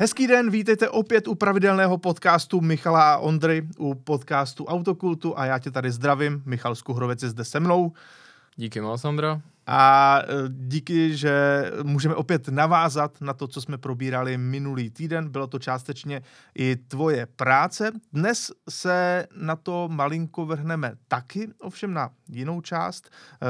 Hezký den, vítejte opět u pravidelného podcastu Michala a Ondry, u podcastu Autokultu a já tě tady zdravím. Michal Skuhrovec je zde se mnou. Díky moc, Sandra. A e, díky, že můžeme opět navázat na to, co jsme probírali minulý týden. Bylo to částečně i tvoje práce. Dnes se na to malinko vrhneme taky, ovšem na jinou část. E,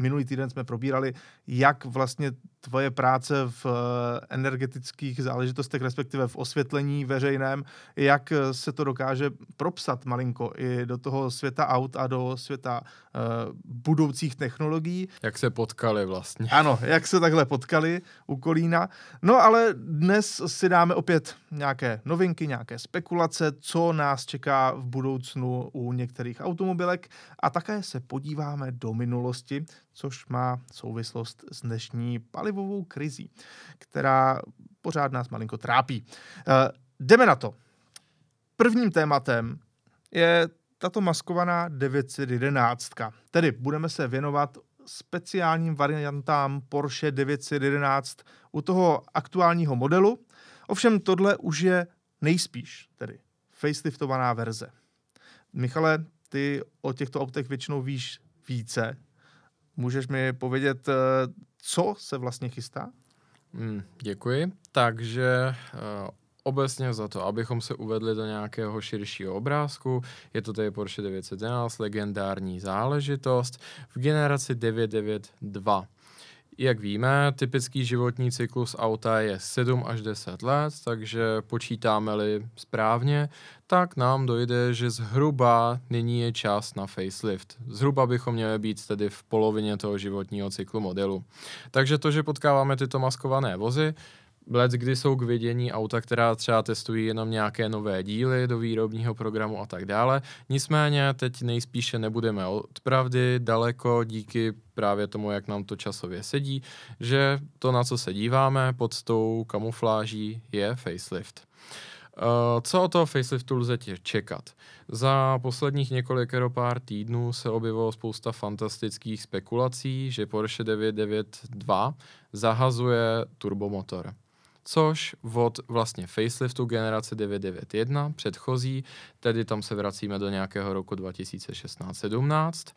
minulý týden jsme probírali, jak vlastně tvoje práce v eh, energetických záležitostech, respektive v osvětlení veřejném, jak se to dokáže propsat malinko i do toho světa aut a do světa uh, budoucích technologií. Jak se potkali vlastně. Ano, jak se takhle potkali u Kolína. No ale dnes si dáme opět nějaké novinky, nějaké spekulace, co nás čeká v budoucnu u některých automobilek a také se podíváme do minulosti, což má souvislost s dnešní palivovou krizí, která pořád nás malinko trápí. Uh, jdeme na to. Prvním tématem je tato maskovaná 911. Tedy budeme se věnovat speciálním variantám Porsche 911 u toho aktuálního modelu. Ovšem tohle už je nejspíš tedy faceliftovaná verze. Michale, ty o těchto autech většinou víš více, Můžeš mi povědět, eh, co se vlastně chystá? Mm, děkuji. Takže uh, obecně za to, abychom se uvedli do nějakého širšího obrázku, je to tady Porsche 911, legendární záležitost v generaci 992. Jak víme, typický životní cyklus auta je 7 až 10 let, takže počítáme-li správně, tak nám dojde, že zhruba nyní je čas na facelift. Zhruba bychom měli být tedy v polovině toho životního cyklu modelu. Takže to, že potkáváme tyto maskované vozy, let, kdy jsou k vidění auta, která třeba testují jenom nějaké nové díly do výrobního programu a tak dále. Nicméně teď nejspíše nebudeme od pravdy daleko díky právě tomu, jak nám to časově sedí, že to, na co se díváme pod tou kamufláží, je facelift. Uh, co o toho faceliftu lze tě čekat? Za posledních několik pár týdnů se objevilo spousta fantastických spekulací, že Porsche 992 zahazuje turbomotor což od vlastně faceliftu generace 991 předchozí, tedy tam se vracíme do nějakého roku 2016-17,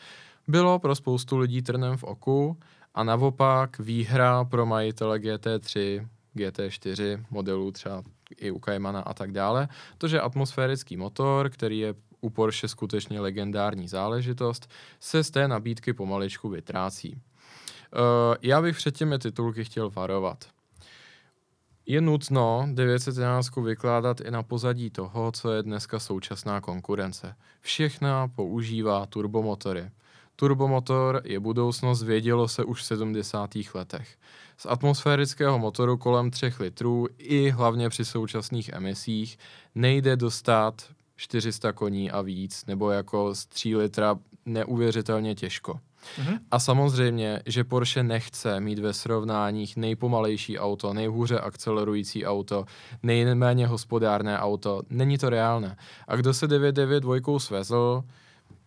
bylo pro spoustu lidí trnem v oku a naopak výhra pro majitele GT3, GT4 modelů třeba i u Caymana a tak dále, to, že atmosférický motor, který je u Porsche skutečně legendární záležitost, se z té nabídky pomaličku vytrácí. Uh, já bych před těmi titulky chtěl varovat je nutno 911 vykládat i na pozadí toho, co je dneska současná konkurence. Všechna používá turbomotory. Turbomotor je budoucnost, vědělo se už v 70. letech. Z atmosférického motoru kolem 3 litrů i hlavně při současných emisích nejde dostat 400 koní a víc, nebo jako z 3 litra neuvěřitelně těžko. Mm-hmm. A samozřejmě, že Porsche nechce mít ve srovnáních nejpomalejší auto, nejhůře akcelerující auto, nejméně hospodárné auto. Není to reálné. A kdo se 992 svezl,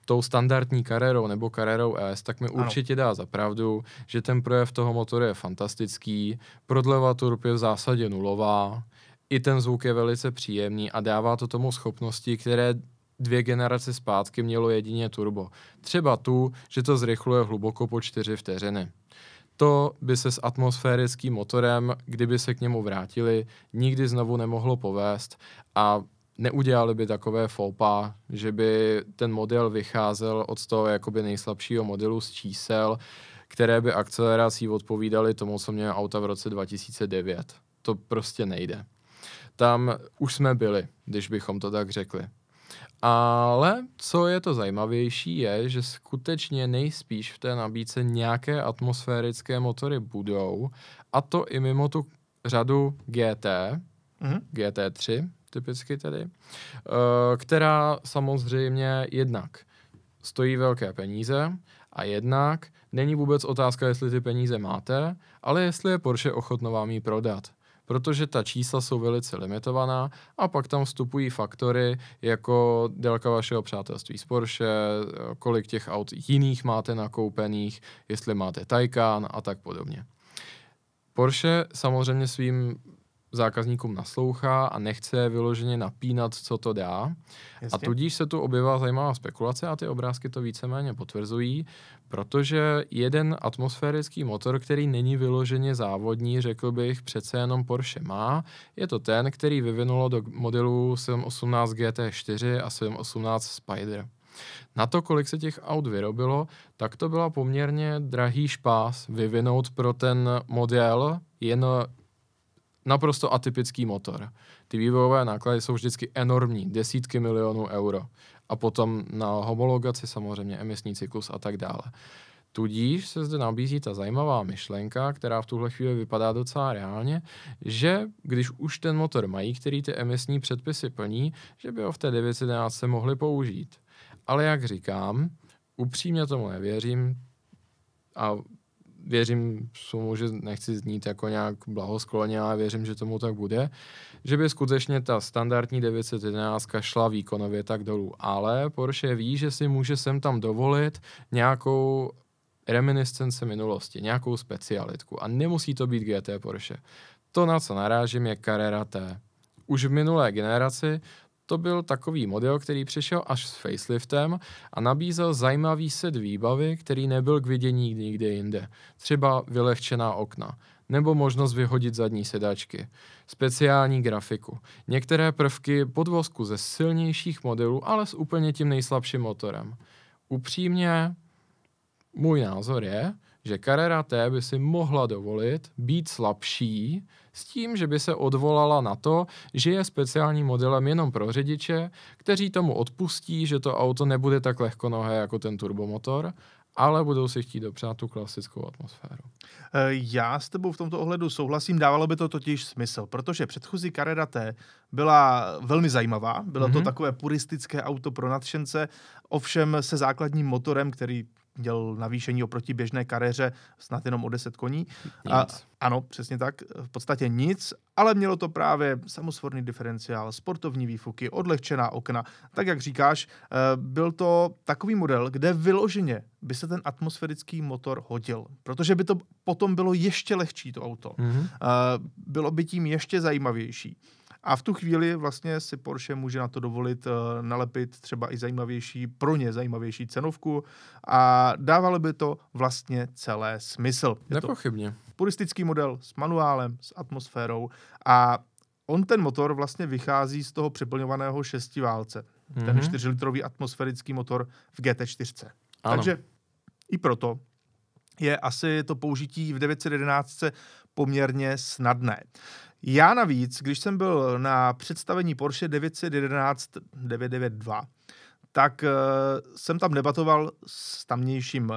tou standardní karérou nebo karérou S, tak mi ano. určitě dá za pravdu, že ten projev toho motoru je fantastický, prodleva turb je v zásadě nulová, i ten zvuk je velice příjemný a dává to tomu schopnosti, které dvě generace zpátky mělo jedině turbo. Třeba tu, že to zrychluje hluboko po čtyři vteřiny. To by se s atmosférickým motorem, kdyby se k němu vrátili, nikdy znovu nemohlo povést a neudělali by takové foupa, že by ten model vycházel od toho jakoby nejslabšího modelu z čísel, které by akcelerací odpovídaly tomu, co mělo auta v roce 2009. To prostě nejde. Tam už jsme byli, když bychom to tak řekli. Ale co je to zajímavější, je, že skutečně nejspíš v té nabídce nějaké atmosférické motory budou, a to i mimo tu řadu GT, mm-hmm. GT3 typicky tedy, eh, která samozřejmě jednak stojí velké peníze a jednak není vůbec otázka, jestli ty peníze máte, ale jestli je Porsche ochotno vám ji prodat protože ta čísla jsou velice limitovaná a pak tam vstupují faktory jako délka vašeho přátelství s Porsche, kolik těch aut jiných máte nakoupených, jestli máte Taycan a tak podobně. Porsche samozřejmě svým zákazníkům naslouchá a nechce vyloženě napínat, co to dá. Jasně. A tudíž se tu objevila zajímavá spekulace a ty obrázky to víceméně potvrzují, protože jeden atmosférický motor, který není vyloženě závodní, řekl bych, přece jenom Porsche má, je to ten, který vyvinulo do modelu 718 GT4 a 718 Spider. Na to, kolik se těch aut vyrobilo, tak to byla poměrně drahý špás vyvinout pro ten model jen naprosto atypický motor. Ty vývojové náklady jsou vždycky enormní, desítky milionů euro. A potom na homologaci samozřejmě emisní cyklus a tak dále. Tudíž se zde nabízí ta zajímavá myšlenka, která v tuhle chvíli vypadá docela reálně, že když už ten motor mají, který ty emisní předpisy plní, že by ho v té 911 se mohli použít. Ale jak říkám, upřímně tomu nevěřím a věřím tomu, že nechci znít jako nějak blahoskloně, ale věřím, že tomu tak bude, že by skutečně ta standardní 911 šla výkonově tak dolů. Ale Porsche ví, že si může sem tam dovolit nějakou reminiscence minulosti, nějakou specialitku. A nemusí to být GT Porsche. To, na co narážím, je Carrera T. Už v minulé generaci to byl takový model, který přišel až s faceliftem a nabízel zajímavý set výbavy, který nebyl k vidění nikde jinde. Třeba vylehčená okna, nebo možnost vyhodit zadní sedačky, speciální grafiku, některé prvky podvozku ze silnějších modelů, ale s úplně tím nejslabším motorem. Upřímně, můj názor je, že Carrera T by si mohla dovolit být slabší s tím, že by se odvolala na to, že je speciálním modelem jenom pro řidiče, kteří tomu odpustí, že to auto nebude tak lehkonohé jako ten turbomotor, ale budou si chtít dopřát tu klasickou atmosféru. Eh, já s tebou v tomto ohledu souhlasím, dávalo by to totiž smysl, protože předchozí Carrera T byla velmi zajímavá, bylo mm-hmm. to mhm. takové puristické auto pro nadšence, ovšem se základním motorem, který měl navýšení oproti běžné kariéře snad jenom o 10 koní. A, ano, přesně tak, v podstatě nic, ale mělo to právě samosvorný diferenciál, sportovní výfuky, odlehčená okna. Tak jak říkáš, eh, byl to takový model, kde vyloženě by se ten atmosférický motor hodil, protože by to potom bylo ještě lehčí to auto. Mm-hmm. Bylo by tím ještě zajímavější. A v tu chvíli vlastně si Porsche může na to dovolit uh, nalepit třeba i zajímavější, pro ně zajímavější cenovku a dávalo by to vlastně celé smysl. Je Nepochybně. Puristický model s manuálem, s atmosférou a on ten motor vlastně vychází z toho přeplňovaného šestiválce. Mm-hmm. Ten 4-litrový atmosférický motor v GT4. Ano. Takže i proto je asi to použití v 911 poměrně snadné. Já navíc, když jsem byl na představení Porsche 911 992, tak uh, jsem tam debatoval s tamnějším uh,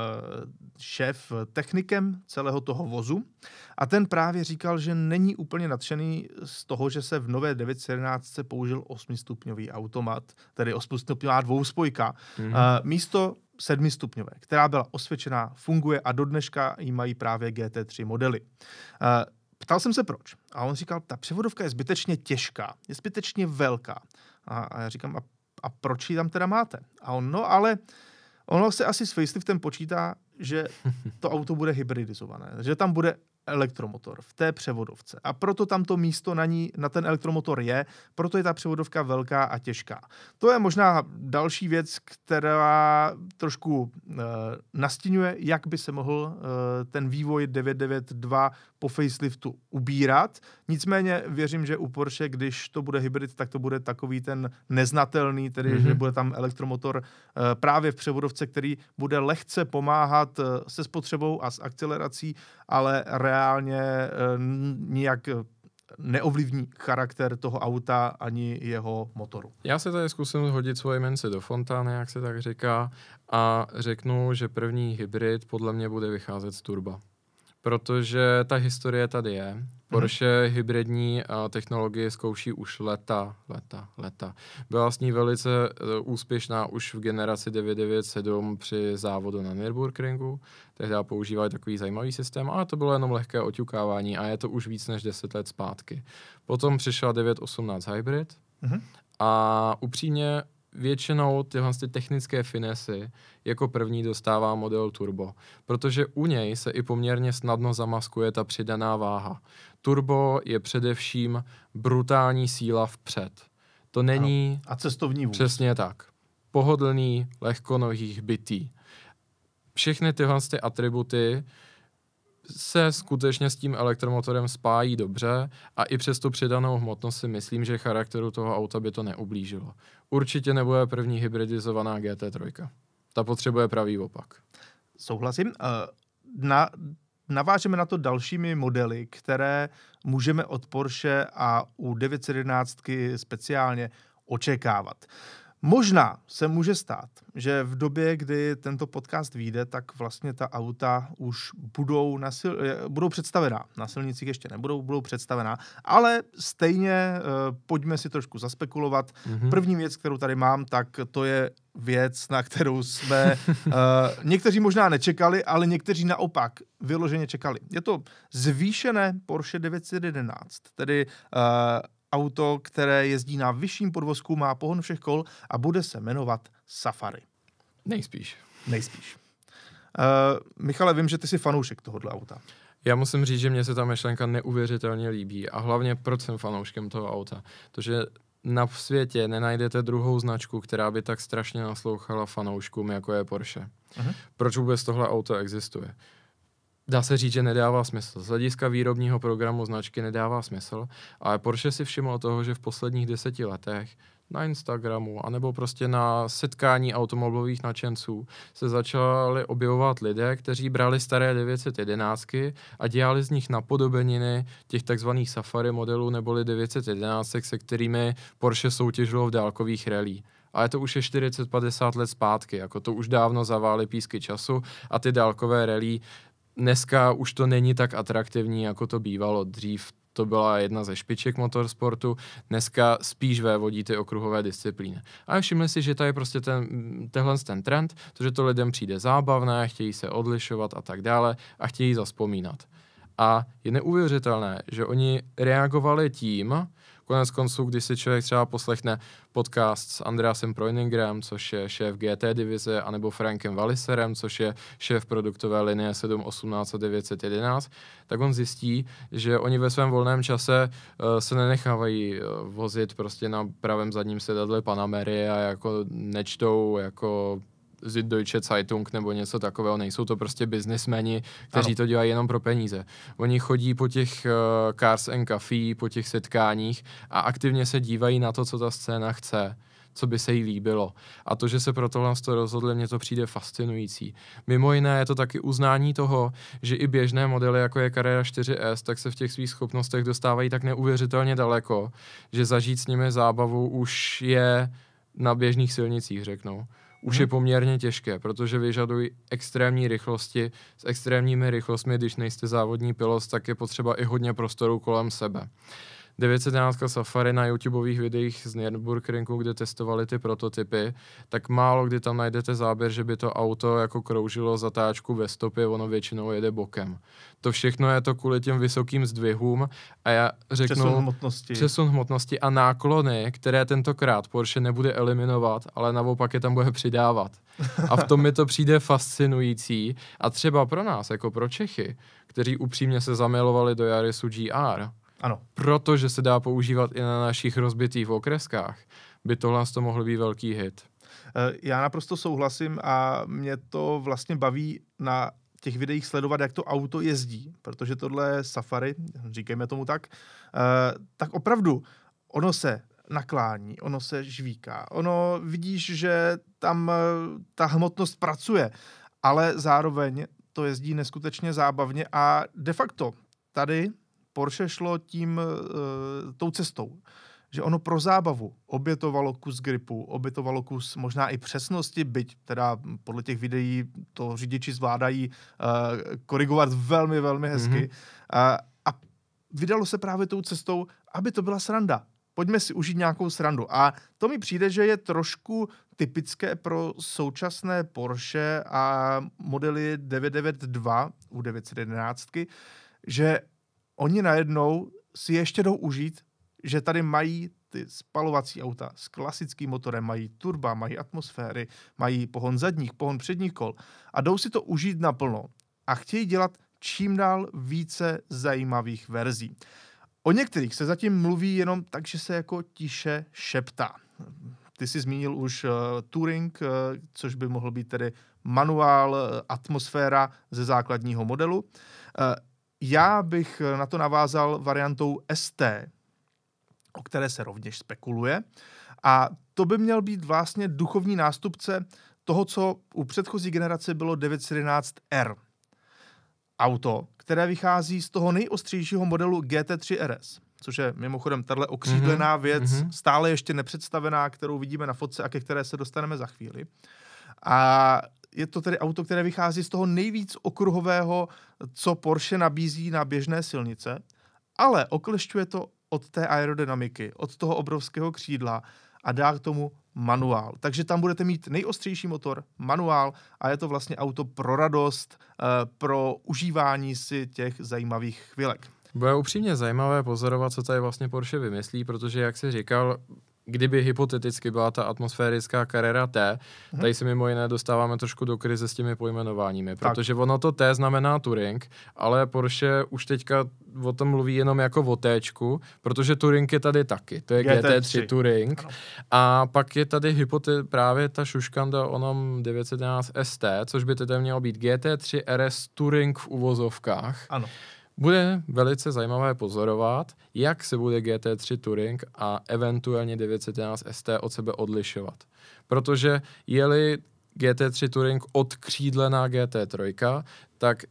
šéf technikem celého toho vozu a ten právě říkal, že není úplně nadšený z toho, že se v nové 911 použil 8-stupňový automat, tedy 8-stupňová dvouspojka, mm-hmm. uh, místo sedmistupňové, která byla osvědčená, funguje a do dneška jí mají právě GT3 modely. Uh, Ptal jsem se proč. A on říkal, ta převodovka je zbytečně těžká, je zbytečně velká. A, a já říkám, a, a proč ji tam teda máte? A on, no ale ono se asi s faceliftem počítá, že to auto bude hybridizované, že tam bude elektromotor v té převodovce. A proto tam to místo na ní, na ten elektromotor je, proto je ta převodovka velká a těžká. To je možná další věc, která trošku uh, nastínuje, jak by se mohl uh, ten vývoj 992 po faceliftu ubírat. Nicméně věřím, že u Porsche, když to bude hybrid, tak to bude takový ten neznatelný, tedy mm-hmm. že bude tam elektromotor uh, právě v převodovce, který bude lehce pomáhat uh, se spotřebou a s akcelerací, ale reálně uh, nijak neovlivní charakter toho auta ani jeho motoru. Já se tady zkusím hodit svoje mince do fontány, jak se tak říká, a řeknu, že první hybrid podle mě bude vycházet z turba protože ta historie tady je. Porsche hmm. hybridní uh, technologie zkouší už leta, leta, leta. Byla s ní velice uh, úspěšná už v generaci 997 při závodu na Nürburgringu. Tehdy používali takový zajímavý systém, ale to bylo jenom lehké oťukávání a je to už víc než 10 let zpátky. Potom přišla 918 Hybrid hmm. a upřímně většinou tyhle ty technické finesy jako první dostává model Turbo, protože u něj se i poměrně snadno zamaskuje ta přidaná váha. Turbo je především brutální síla vpřed. To není... Ano. A cestovní vůz. Přesně tak. Pohodlný, lehkonohých, bytý. Všechny tyhle ty atributy se skutečně s tím elektromotorem spájí dobře a i přes tu přidanou hmotnost si myslím, že charakteru toho auta by to neublížilo. Určitě nebude první hybridizovaná GT3. Ta potřebuje pravý opak. Souhlasím. Eh, na, navážeme na to dalšími modely, které můžeme od Porsche a u 911 speciálně očekávat. Možná se může stát, že v době, kdy tento podcast vyjde, tak vlastně ta auta už budou, na sil, budou představená. Na silnicích ještě nebudou, budou představená, ale stejně uh, pojďme si trošku zaspekulovat. Mm-hmm. První věc, kterou tady mám, tak to je věc, na kterou jsme uh, někteří možná nečekali, ale někteří naopak vyloženě čekali. Je to zvýšené Porsche 911, tedy uh, auto, které jezdí na vyšším podvozku, má pohon všech kol a bude se jmenovat Safari. Nejspíš. Nejspíš. Uh, Michale, vím, že ty jsi fanoušek tohohle auta. Já musím říct, že mě se ta myšlenka neuvěřitelně líbí a hlavně proč jsem fanouškem toho auta. Protože na světě nenajdete druhou značku, která by tak strašně naslouchala fanouškům, jako je Porsche. Uh-huh. Proč vůbec tohle auto existuje? Dá se říct, že nedává smysl. Z hlediska výrobního programu značky nedává smysl, ale Porsche si všiml toho, že v posledních deseti letech na Instagramu, anebo prostě na setkání automobilových nadšenců se začali objevovat lidé, kteří brali staré 911 a dělali z nich napodobeniny těch takzvaných Safari modelů neboli 911, se kterými Porsche soutěžilo v dálkových rally ale to už je 40-50 let zpátky, jako to už dávno zavály písky času a ty dálkové rally dneska už to není tak atraktivní, jako to bývalo dřív. To byla jedna ze špiček motorsportu, dneska spíš vévodí ty okruhové disciplíny. Ale všimli si, že to je prostě ten, tenhle ten trend, to, že to lidem přijde zábavné, chtějí se odlišovat a tak dále a chtějí zaspomínat. A je neuvěřitelné, že oni reagovali tím, Konec konců, když si člověk třeba poslechne podcast s Andreasem Proiningrem, což je šéf GT divize, anebo Frankem Walliserem, což je šéf produktové linie 718 a 911, tak on zjistí, že oni ve svém volném čase uh, se nenechávají uh, vozit prostě na pravém zadním sedadle Panamery a jako nečtou jako Süddeutsche Zeitung nebo něco takového, nejsou to prostě biznismeni, kteří ano. to dělají jenom pro peníze. Oni chodí po těch uh, Cars and Coffee, po těch setkáních a aktivně se dívají na to, co ta scéna chce co by se jí líbilo. A to, že se pro tohle to rozhodli, mně to přijde fascinující. Mimo jiné je to taky uznání toho, že i běžné modely, jako je Carrera 4S, tak se v těch svých schopnostech dostávají tak neuvěřitelně daleko, že zažít s nimi zábavu už je na běžných silnicích, řeknou už je mhm. poměrně těžké, protože vyžadují extrémní rychlosti. S extrémními rychlostmi, když nejste závodní pilot, tak je potřeba i hodně prostoru kolem sebe. 911 Safari na YouTubeových videích z Nürburgringu, kde testovali ty prototypy, tak málo kdy tam najdete záběr, že by to auto jako kroužilo zatáčku ve stopě, ono většinou jede bokem. To všechno je to kvůli těm vysokým zdvihům a já řeknu... Přesun hmotnosti. Přesun hmotnosti a náklony, které tentokrát Porsche nebude eliminovat, ale naopak je tam bude přidávat. A v tom mi to přijde fascinující a třeba pro nás, jako pro Čechy, kteří upřímně se zamilovali do Jarisu GR, ano. Protože se dá používat i na našich rozbitých okreskách, by tohle to mohl být velký hit. Eh, já naprosto souhlasím a mě to vlastně baví na těch videích sledovat, jak to auto jezdí, protože tohle je Safari, říkejme tomu tak, eh, tak opravdu ono se naklání, ono se žvíká, ono vidíš, že tam eh, ta hmotnost pracuje, ale zároveň to jezdí neskutečně zábavně a de facto tady Porsche šlo tím, uh, tou cestou, že ono pro zábavu obětovalo kus gripu, obětovalo kus možná i přesnosti, byť teda podle těch videí to řidiči zvládají uh, korigovat velmi, velmi hezky. Mm-hmm. Uh, a vydalo se právě tou cestou, aby to byla sranda. Pojďme si užít nějakou srandu. A to mi přijde, že je trošku typické pro současné Porsche a modely 992 u 911, že oni najednou si ještě jdou užít, že tady mají ty spalovací auta s klasickým motorem mají turba, mají atmosféry, mají pohon zadních, pohon předních kol a jdou si to užít naplno a chtějí dělat čím dál více zajímavých verzí. O některých se zatím mluví jenom tak, že se jako tiše šeptá. Ty jsi zmínil už uh, Touring, uh, což by mohl být tedy manuál, uh, atmosféra ze základního modelu. Uh, já bych na to navázal variantou ST, o které se rovněž spekuluje. A to by měl být vlastně duchovní nástupce toho, co u předchozí generace bylo 911R. Auto, které vychází z toho nejostřejšího modelu GT3 RS, což je mimochodem tahle okřídlená mm-hmm. věc, mm-hmm. stále ještě nepředstavená, kterou vidíme na fotce a ke které se dostaneme za chvíli. A je to tedy auto, které vychází z toho nejvíc okruhového, co Porsche nabízí na běžné silnice, ale oklešťuje to od té aerodynamiky, od toho obrovského křídla a dá k tomu manuál. Takže tam budete mít nejostřejší motor, manuál a je to vlastně auto pro radost, eh, pro užívání si těch zajímavých chvilek. Bude upřímně zajímavé pozorovat, co tady vlastně Porsche vymyslí, protože, jak jsi říkal, kdyby hypoteticky byla ta atmosférická kariéra T, hmm. tady se mimo jiné dostáváme trošku do krize s těmi pojmenováními, protože tak. ono to T znamená Touring, ale Porsche už teďka o tom mluví jenom jako o T, protože Touring je tady taky, to je GT3, GT3 Touring. Ano. A pak je tady hypote- právě ta šuškanda onom 911 ST, což by tedy mělo být GT3 RS Touring v uvozovkách. Ano. Bude velice zajímavé pozorovat, jak se bude GT3 Touring a eventuálně 911 ST od sebe odlišovat. Protože je-li GT3 Touring odkřídlená GT3, tak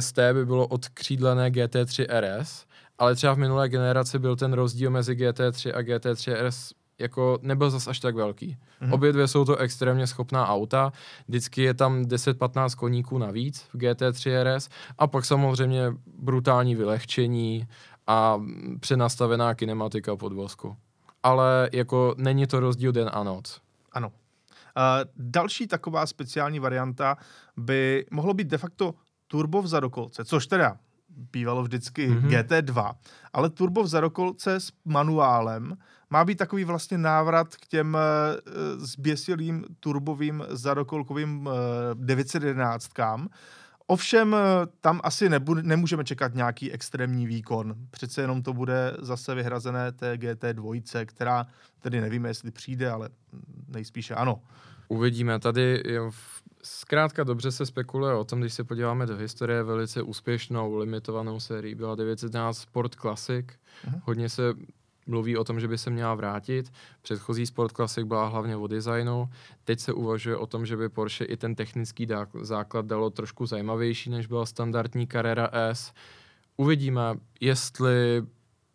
ST by bylo odkřídlené GT3 RS, ale třeba v minulé generaci byl ten rozdíl mezi GT3 a GT3 RS jako nebyl zas až tak velký. Mm-hmm. Obě dvě jsou to extrémně schopná auta, vždycky je tam 10-15 koníků navíc v GT3 RS a pak samozřejmě brutální vylehčení a přenastavená kinematika podvozku. Ale jako není to rozdíl den a noc. Ano. Uh, další taková speciální varianta by mohlo být de facto turbo v zadokolce, což teda bývalo vždycky mm-hmm. GT2, ale turbo v zadokolce s manuálem má být takový vlastně návrat k těm uh, zběsilým turbovým zadokolkovým uh, 911 Ovšem, eh, tam asi nebude, nemůžeme čekat nějaký extrémní výkon. Přece jenom to bude zase vyhrazené té GT2, která tedy nevíme, jestli přijde, ale nejspíše ano. Uvidíme. Tady jo, zkrátka dobře se spekuluje o tom, když se podíváme do historie, velice úspěšnou limitovanou sérii byla 911 Sport Classic. Uh-huh. Hodně se mluví o tom, že by se měla vrátit. Předchozí Sport Classic byla hlavně o designu. Teď se uvažuje o tom, že by Porsche i ten technický základ dalo trošku zajímavější, než byla standardní Carrera S. Uvidíme, jestli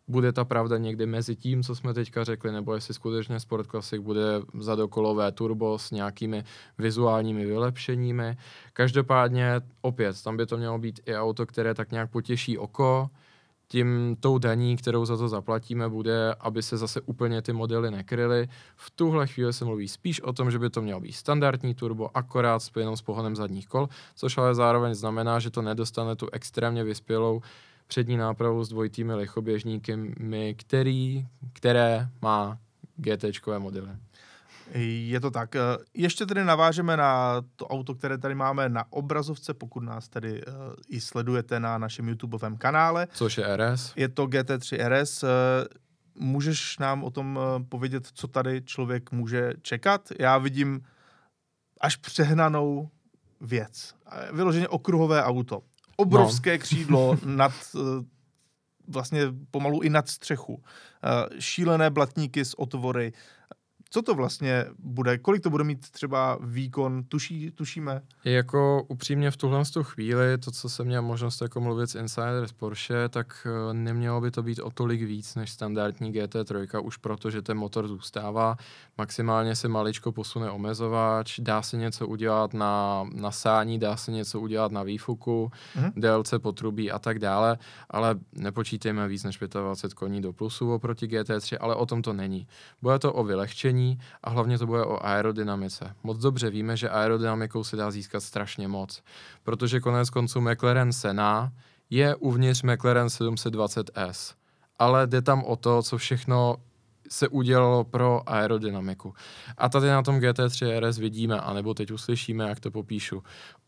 bude ta pravda někdy mezi tím, co jsme teďka řekli, nebo jestli skutečně Sport Classic bude zadokolové turbo s nějakými vizuálními vylepšeními. Každopádně opět, tam by to mělo být i auto, které tak nějak potěší oko, tím tou daní, kterou za to zaplatíme, bude, aby se zase úplně ty modely nekryly. V tuhle chvíli se mluví spíš o tom, že by to mělo být standardní turbo, akorát spojenou s pohonem zadních kol, což ale zároveň znamená, že to nedostane tu extrémně vyspělou přední nápravu s dvojitými lichoběžníky, který, které má GT modely. Je to tak. Ještě tedy navážeme na to auto, které tady máme na obrazovce, pokud nás tady uh, i sledujete na našem YouTubeovém kanále. Což je RS. Je to GT3 RS. Uh, můžeš nám o tom povědět, co tady člověk může čekat? Já vidím až přehnanou věc. Vyloženě okruhové auto. Obrovské no. křídlo nad vlastně pomalu i nad střechu. Šílené blatníky s otvory, co to vlastně bude? Kolik to bude mít třeba výkon? Tuší, tušíme? Jako upřímně v tuhle chvíli, to, co jsem měl možnost jako mluvit s Insider z Porsche, tak eh, nemělo by to být o tolik víc než standardní GT3, už proto, že ten motor zůstává. Maximálně se maličko posune omezovač, dá se něco udělat na, na sání, dá se něco udělat na výfuku, mm-hmm. DLC potrubí a tak dále, ale nepočítejme víc než 25 koní do plusu oproti GT3, ale o tom to není. Bude to o vylehčení, a hlavně to bude o aerodynamice. Moc dobře víme, že aerodynamikou se dá získat strašně moc, protože konec konců McLaren Senna je uvnitř McLaren 720S, ale jde tam o to, co všechno se udělalo pro aerodynamiku. A tady na tom GT3 RS vidíme, anebo teď uslyšíme, jak to popíšu,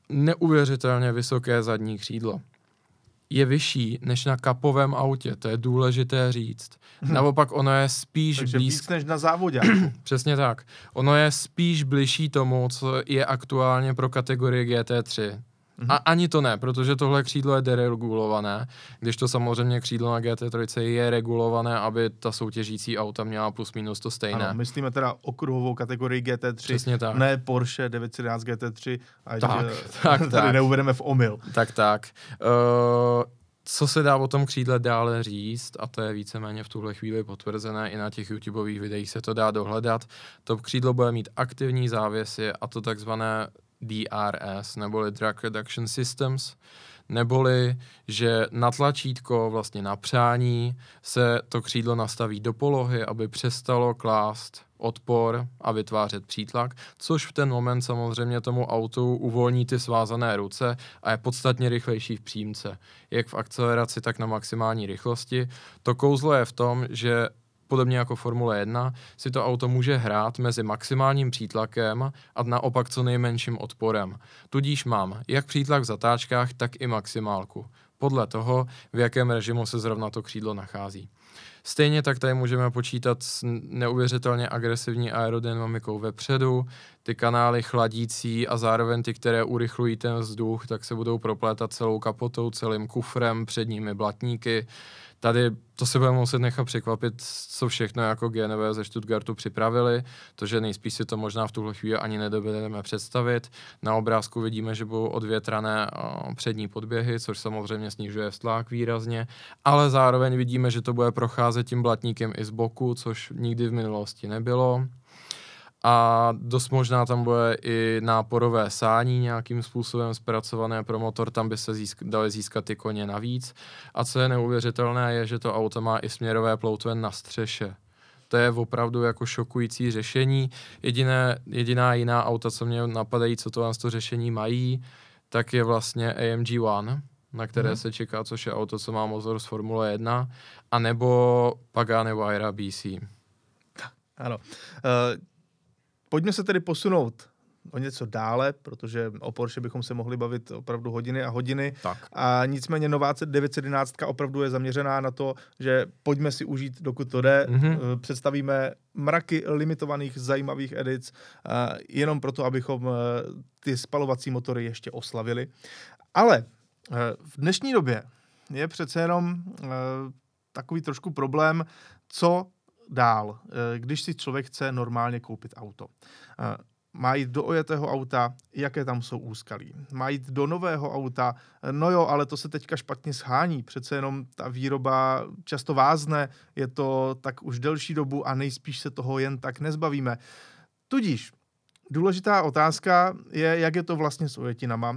neuvěřitelně vysoké zadní křídlo je vyšší než na kapovém autě, to je důležité říct. Hmm. Naopak ono je spíš Takže blízko... víc než na závodě. Přesně tak. Ono je spíš blížší tomu, co je aktuálně pro kategorii GT3. A ani to ne, protože tohle křídlo je deregulované, když to samozřejmě křídlo na GT3 je regulované, aby ta soutěžící auta měla plus minus to stejné. Ano, myslíme teda okruhovou kategorii GT3, Přesně tak. ne Porsche 911 GT3, ať Tak, eh, tak, tady tak. neuvedeme v omyl. Tak, tak. Uh, co se dá o tom křídle dále říct, a to je víceméně v tuhle chvíli potvrzené, i na těch YouTubeových videích se to dá dohledat, to křídlo bude mít aktivní závěsy a to takzvané DRS, neboli Drug Reduction Systems, neboli, že na tlačítko, vlastně na přání, se to křídlo nastaví do polohy, aby přestalo klást odpor a vytvářet přítlak, což v ten moment samozřejmě tomu autu uvolní ty svázané ruce a je podstatně rychlejší v přímce, jak v akceleraci, tak na maximální rychlosti. To kouzlo je v tom, že podobně jako Formule 1, si to auto může hrát mezi maximálním přítlakem a naopak co nejmenším odporem. Tudíž mám jak přítlak v zatáčkách, tak i maximálku. Podle toho, v jakém režimu se zrovna to křídlo nachází. Stejně tak tady můžeme počítat s neuvěřitelně agresivní aerodynamikou vepředu, ty kanály chladící a zároveň ty, které urychlují ten vzduch, tak se budou proplétat celou kapotou, celým kufrem, předními blatníky. Tady to se budeme muset nechat překvapit, co všechno jako GNV ze Stuttgartu připravili, to, že nejspíš si to možná v tuhle chvíli ani nedovedeme představit. Na obrázku vidíme, že budou odvětrané přední podběhy, což samozřejmě snižuje vztlak výrazně, ale zároveň vidíme, že to bude procházet tím blatníkem i z boku, což nikdy v minulosti nebylo a dost možná tam bude i náporové sání nějakým způsobem zpracované pro motor, tam by se získ- dali získat ty koně navíc. A co je neuvěřitelné, je, že to auto má i směrové ploutve na střeše. To je opravdu jako šokující řešení. Jediné, jediná jiná auta, co mě napadají, co to to řešení mají, tak je vlastně AMG One, na které Mhm. se čeká, což je auto, co má motor z Formule 1, anebo Pagani Huayra BC. Ano. Uh, pojďme se tedy posunout o něco dále, protože o Porsche bychom se mohli bavit opravdu hodiny a hodiny. Tak. A nicméně nová 911 opravdu je zaměřená na to, že pojďme si užít, dokud to jde. Mhm. Mm-hmm. Představíme mraky limitovaných zajímavých edic, uh, jenom proto, abychom uh, ty spalovací motory ještě oslavili. Ale v dnešní době je přece jenom takový trošku problém, co dál, eh, když si člověk chce normálně koupit auto. Eh, Má jít do ojetého auta, jaké tam jsou úskalí. Má jít do nového auta, eh, no jo, ale to se teďka špatně shání. Přece jenom ta výroba často vázne, je to tak už delší dobu a nejspíš se toho jen tak nezbavíme. Tudíž důležitá otázka je, jak je to vlastně s ojetinama.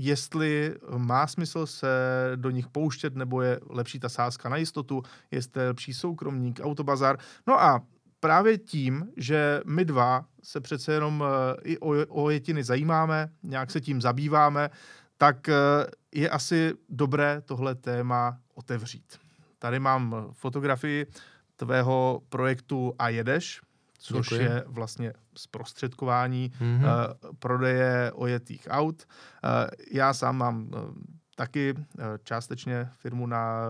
Jestli má smysl se do nich pouštět, nebo je lepší ta sázka na jistotu, jestli je lepší soukromník, autobazar. No a právě tím, že my dva se přece jenom eh, i o, o jetiny zajímáme, nějak se tím zabýváme, tak eh, je asi dobré tohle téma otevřít. Tady mám fotografii tvého projektu A jedeš, což Děkuji. je vlastně zprostředkování Mhm. uh, prodeje ojetých aut. Uh, já sám mám uh, taky uh, částečně firmu na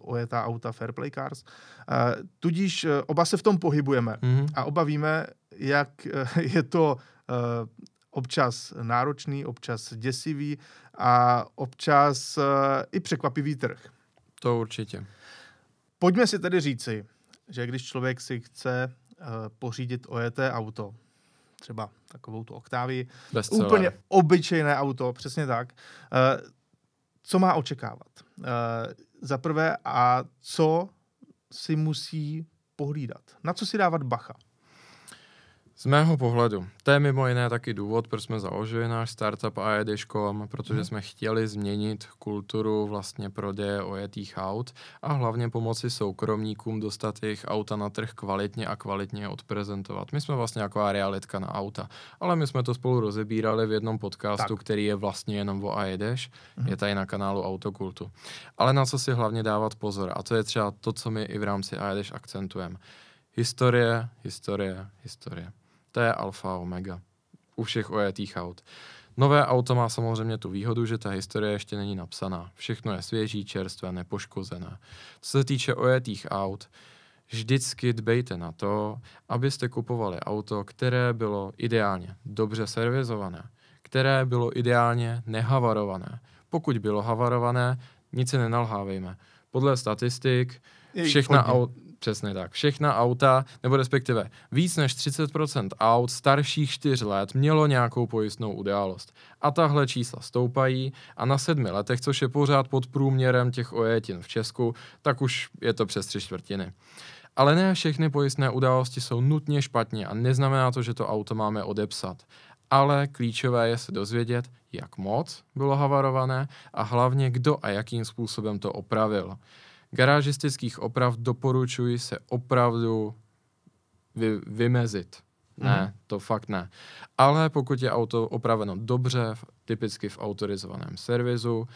uh, ojetá auta Fairplay Cars. Uh, tudíž uh, oba se v tom pohybujeme Mhm. a oba víme, jak uh, je to uh, občas náročný, občas děsivý a občas uh, i překvapivý trh. To určitě. Pojďme si tedy říci, že když člověk si chce pořídit ojeté auto, třeba takovou tu Bestseller. úplně obyčejné auto, přesně tak, uh, co má očekávat? Uh, za prvé, a co si musí pohlídat? Na co si dávat bacha? Z mého pohledu, to je mimo jiné taky důvod, proč jsme založili náš startup AED.com, protože Mhm. jsme chtěli změnit kulturu vlastně prodeje ojetých aut a hlavně pomoci soukromníkům dostat jejich auta na trh kvalitně a kvalitně odprezentovat. My jsme vlastně taková realitka na auta, ale my jsme to spolu rozebírali v jednom podcastu, Tak. který je vlastně jenom o AEDeš, Mhm. je tady na kanálu Autokultu. Ale na co si hlavně dávat pozor, a to je třeba to, co my i v rámci AEDeš akcentujeme. Historie, historie, historie. To je alfa omega u všech ojetých aut. Nové auto má samozřejmě tu výhodu, že ta historie ještě není napsaná. Všechno je svěží, čerstvé, nepoškozené. Co se týče ojetých aut, vždycky dbejte na to, abyste kupovali auto, které bylo ideálně dobře servizované, které bylo ideálně nehavarované. Pokud bylo havarované, nic se nenalhávejme. Podle statistik všechna auta, Přesně tak. Všechna auta, nebo respektive víc než 30% aut starších 4 let mělo nějakou pojistnou událost. A tahle čísla stoupají a na sedmi letech, což je pořád pod průměrem těch ojetin v Česku, tak už je to přes tři čtvrtiny. Ale ne všechny pojistné události jsou nutně špatně a neznamená to, že to auto máme odepsat. Ale klíčové je se dozvědět, jak moc bylo havarované a hlavně kdo a jakým způsobem to opravil garážistických oprav doporučuji se opravdu vy, vymezit. Ne, mm. to fakt ne. Ale pokud je auto opraveno dobře, typicky v autorizovaném servisu,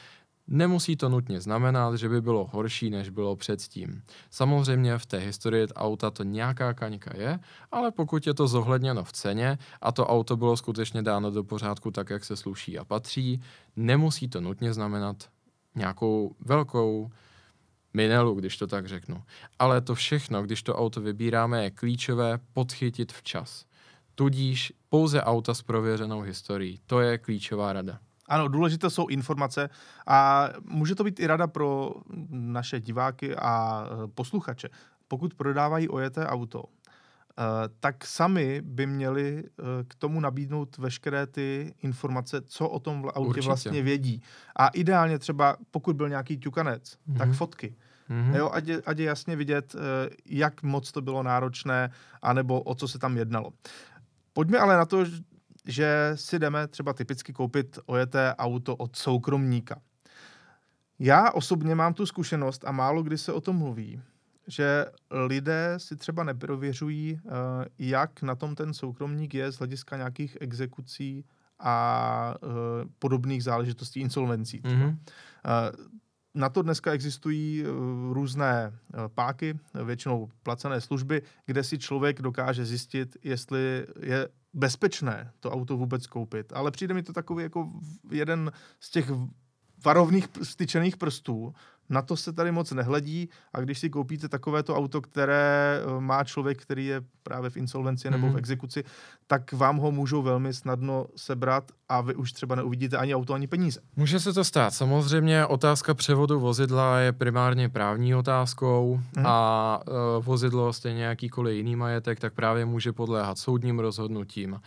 nemusí to nutně znamenat, že by bylo horší, než bylo předtím. Samozřejmě v té historii auta to nějaká kaňka je, ale pokud je to zohledněno v ceně a to auto bylo skutečně dáno do pořádku tak, jak se sluší a patří, nemusí to nutně znamenat nějakou velkou minelu, když to tak řeknu. Ale to všechno, když to auto vybíráme, je klíčové podchytit včas. Tudíž pouze auta s prověřenou historií. To je klíčová rada. Ano, důležité jsou informace a může to být i rada pro naše diváky a e, posluchače. Pokud prodávají ojeté auto, e, tak sami by měli e, k tomu nabídnout veškeré ty informace, co o tom autě Určitě. vlastně vědí. A ideálně třeba, pokud byl nějaký ťukanec, mm-hmm. tak fotky. Mm-hmm. Jo, ať, je, ať je jasně vidět, eh, jak moc to bylo náročné, anebo o co se tam jednalo. Pojďme ale na to, že si jdeme třeba typicky koupit ojeté auto od soukromníka. Já osobně mám tu zkušenost a málo kdy se o tom mluví, že lidé si třeba neprověřují, eh, jak na tom ten soukromník je z hlediska nějakých exekucí a eh, podobných záležitostí insolvencí. Mm-hmm na to dneska existují eh, různé eh, páky, většinou placené služby, kde si člověk dokáže zjistit, jestli je bezpečné to auto vůbec koupit. Ale přijde mi to takový jako jeden z těch varovných styčených prstů, na to se tady moc nehledí a když si koupíte takovéto auto, které eh, má člověk, který je právě v insolvenci nebo v mhm. exekuci, tak vám ho můžou velmi snadno sebrat a vy už třeba neuvidíte ani auto, ani peníze. Může se to stát. Samozřejmě otázka převodu vozidla je primárně právní otázkou mm-hmm. a uh, vozidlo, stejně jakýkoliv jiný majetek, tak právě může podléhat soudním rozhodnutím, uh,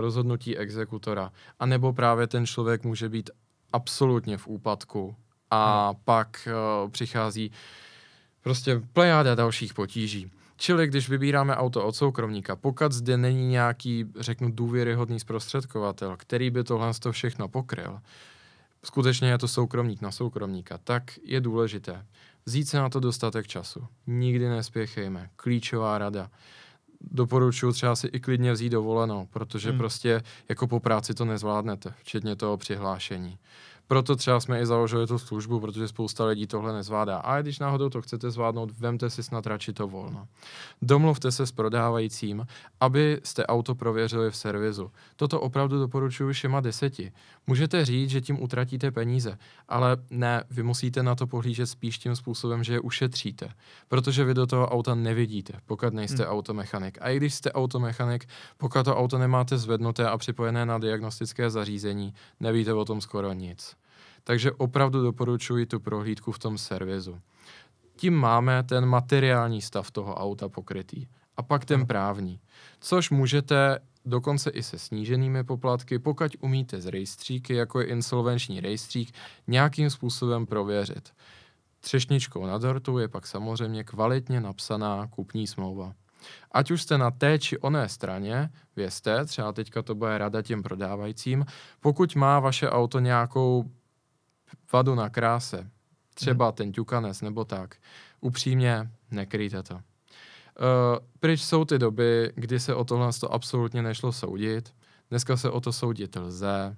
rozhodnutí exekutora. A nebo právě ten člověk může být absolutně v úpadku a hmm. pak uh, přichází prostě plejáda dalších potíží. Čili když vybíráme auto od soukromníka, pokud zde není nějaký, řeknu, důvěryhodný zprostředkovatel, který by tohle to všechno pokryl, skutečně je to soukromník na soukromníka, tak je důležité vzít se na to dostatek času. Nikdy nespěchejme. Klíčová rada. Doporučuji třeba si i klidně vzít dovolenou, protože hmm. prostě jako po práci to nezvládnete, včetně toho přihlášení. Proto třeba jsme i založili tu službu, protože spousta lidí tohle nezvládá. A když náhodou to chcete zvládnout, vemte si snad radši to volno. Domluvte se s prodávajícím, abyste auto prověřili v servisu. Toto opravdu doporučuji všema deseti. Můžete říct, že tím utratíte peníze, ale ne, vy musíte na to pohlížet spíš tím způsobem, že je ušetříte. Protože vy do toho auta nevidíte, pokud nejste hmm. automechanik. A i když jste automechanik, pokud to auto nemáte zvednuté a připojené na diagnostické zařízení, nevíte o tom skoro nic. Takže opravdu doporučuji tu prohlídku v tom servisu. Tím máme ten materiální stav toho auta pokrytý. A pak ten právní. Což můžete dokonce i se sníženými poplatky, pokud umíte z rejstříky, jako je insolvenční rejstřík, nějakým způsobem prověřit. Třešničkou na dortu je pak samozřejmě kvalitně napsaná kupní smlouva. Ať už jste na té či oné straně, vězte, třeba teďka to bude rada těm prodávajícím, pokud má vaše auto nějakou vadu na kráse, třeba hmm. ten ťukanec nebo tak, upřímně nekryjte to. Uh, pryč jsou ty doby, kdy se o tohle to absolutně nešlo soudit. Dneska se o to soudit lze.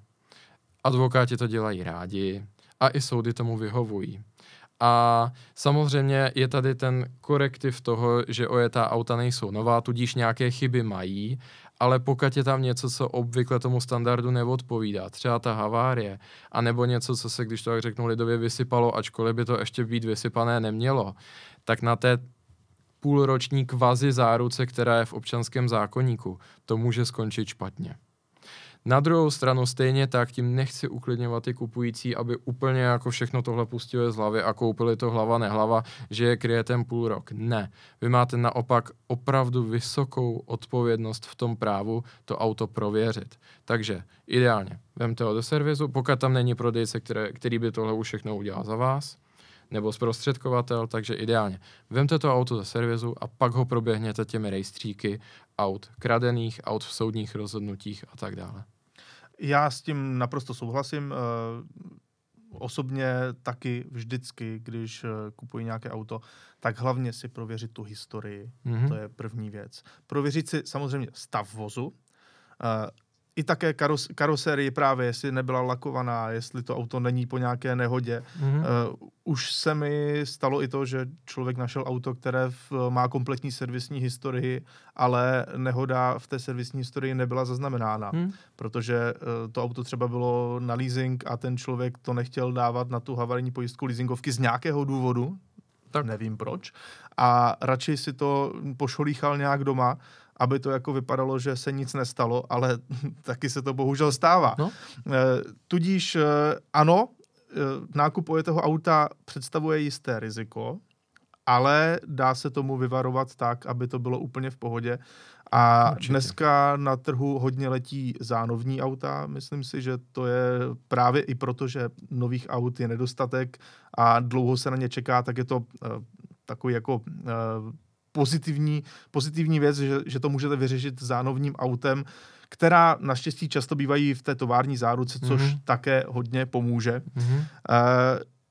Advokáti to dělají rádi a i soudy tomu vyhovují. A samozřejmě je tady ten korektiv toho, že ojetá auta nejsou nová, tudíž nějaké chyby mají, ale pokud je tam něco, co obvykle tomu standardu neodpovídá, třeba ta havárie, anebo něco, co se, když to tak řeknu lidově, vysypalo, ačkoliv by to ještě být vysypané nemělo, tak na té půlroční kvazi záruce, která je v občanském zákoníku, to může skončit špatně. Na druhou stranu stejně tak tím nechci uklidňovat ty kupující, aby úplně jako všechno tohle pustili z hlavy a koupili to hlava nehlava, že je kryje ten půl rok. Ne. Vy máte naopak opravdu vysokou odpovědnost v tom právu to auto prověřit. Takže ideálně, vemte ho do servisu, pokud tam není prodejce, které, který by tohle už všechno udělal za vás, nebo zprostředkovatel, takže ideálně. Vemte to auto ze servisu a pak ho proběhněte těmi rejstříky aut kradených, aut v soudních rozhodnutích a tak dále. Já s tím naprosto souhlasím. Eh, osobně taky vždycky, když eh, kupuji nějaké auto, tak hlavně si prověřit tu historii. Mm-hmm. To je první věc. Prověřit si samozřejmě stav vozu, eh, i také karos, karosérii právě, jestli nebyla lakovaná, jestli to auto není po nějaké nehodě. Mm-hmm. Uh, už se mi stalo i to, že člověk našel auto, které v, má kompletní servisní historii, ale nehoda v té servisní historii nebyla zaznamenána, mm. protože uh, to auto třeba bylo na leasing a ten člověk to nechtěl dávat na tu havarijní pojistku leasingovky z nějakého důvodu, tak. nevím proč, a radši si to pošolíchal nějak doma aby to jako vypadalo, že se nic nestalo, ale taky se to bohužel stává. No. Eh, tudíž eh, ano, eh, nákup ojetého auta představuje jisté riziko, ale dá se tomu vyvarovat tak, aby to bylo úplně v pohodě. A Určitě. dneska na trhu hodně letí zánovní auta. Myslím si, že to je právě i proto, že nových aut je nedostatek a dlouho se na ně čeká, tak je to uh, takový jako uh, pozitivní, pozitivní věc, že, že to můžete vyřešit zánovním autem, která naštěstí často bývají v té tovární záruce, což mm-hmm. také hodně pomůže. Mm-hmm. Uh,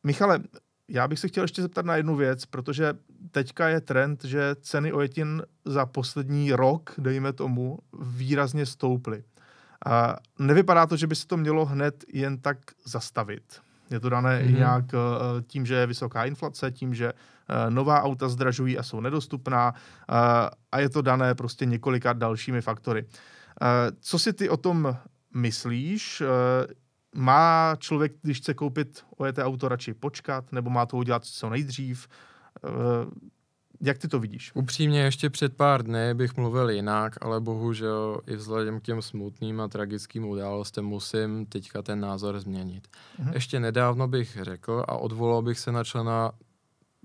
Michale, já bych se chtěl ještě zeptat na jednu věc, protože teďka je trend, že ceny ojetin za poslední rok, dejme tomu, výrazně stouply. Uh, nevypadá to, že by se to mělo hned jen tak zastavit. Je to dané mm-hmm. nějak uh, tím, že je vysoká inflace, tím, že nová auta zdražují a jsou nedostupná uh, a je to dané prostě několika dalšími faktory. Uh, co si ty o tom myslíš? Má člověk, když chce koupit ojeté auto, radši počkat, nebo má to udělat co nejdřív? Jak ty to vidíš? Upřímně ještě před pár dny bych mluvil jinak, ale bohužel i vzhledem k těm smutným a tragickým událostem musím teďka ten názor změnit. Mhm. Ještě nedávno bych řekl a odvolal bych se na člena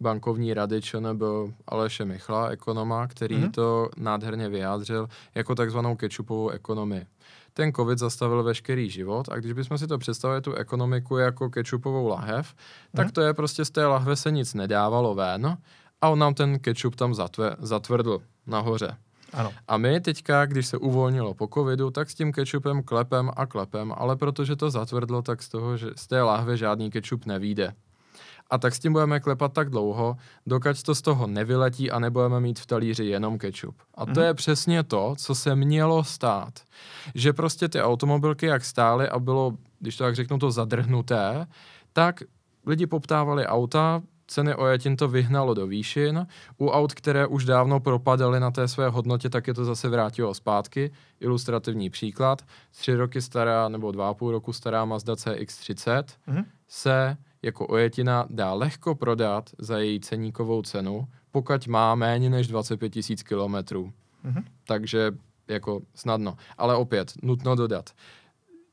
bankovní rady ČNB Aleše Michla, ekonoma, který mhm. to nádherně vyjádřil jako takzvanou kečupovou ekonomii. Ten covid zastavil veškerý život a když bychom si to představili tu ekonomiku jako kečupovou lahev, tak mhm. to je prostě z té lahve se nic nedávalo ven, a on nám ten ketchup tam zatve, zatvrdl nahoře. Ano. A my teďka, když se uvolnilo po covidu, tak s tím kečupem klepem a klepem, ale protože to zatvrdlo, tak z toho, že z té láhve žádný kečup nevíde. A tak s tím budeme klepat tak dlouho, dokud to z toho nevyletí a nebudeme mít v talíři jenom kečup. A to mm. je přesně to, co se mělo stát. Že prostě ty automobilky, jak stály a bylo, když to tak řeknu, to zadrhnuté, tak lidi poptávali auta, ceny ojetin to vyhnalo do výšin. U aut, které už dávno propadaly na té své hodnotě, tak je to zase vrátilo zpátky. Ilustrativní příklad. Tři roky stará nebo dva a půl roku stará Mazda CX-30 mm-hmm. se jako ojetina dá lehko prodat za její ceníkovou cenu, pokud má méně než 25 tisíc kilometrů. Mm-hmm. Takže jako snadno. Ale opět, nutno dodat.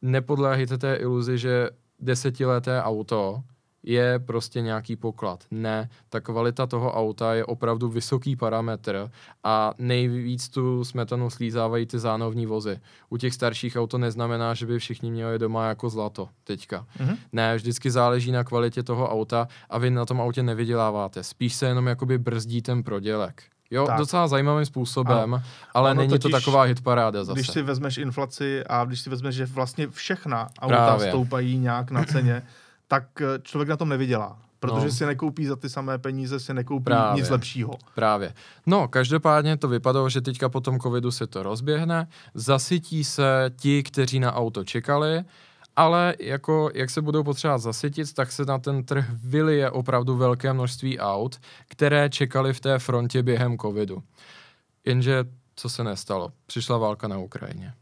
Nepodléhejte té iluzi, že desetileté auto je prostě nějaký poklad. Ne, ta kvalita toho auta je opravdu vysoký parametr a nejvíc tu smetanu slízávají ty zánovní vozy. U těch starších auto neznamená, že by všichni měli doma jako zlato teďka. Mm-hmm. Ne, vždycky záleží na kvalitě toho auta a vy na tom autě nevyděláváte. Spíš se jenom jakoby brzdí ten prodělek. Jo, tak. docela zajímavým způsobem, a, ale není totiž, to taková hitparáda zase. Když si vezmeš inflaci a když si vezmeš, že vlastně všechna auta Právě. stoupají nějak na ceně, tak eh, člověk na tom nevydělá. Protože no. si nekoupí za ty samé peníze, si nekoupí Právě. nic lepšího. Právě. No, každopádně to vypadalo, že teďka po tom covidu se to rozběhne, zasytí se ti, kteří na auto čekali ale jako jak se budou potřebovat zasytit, tak se na ten trh vylije opravdu velké množství aut, které čekali v té frontě během covidu. Jenže co se nestalo? Přišla válka na Ukrajině.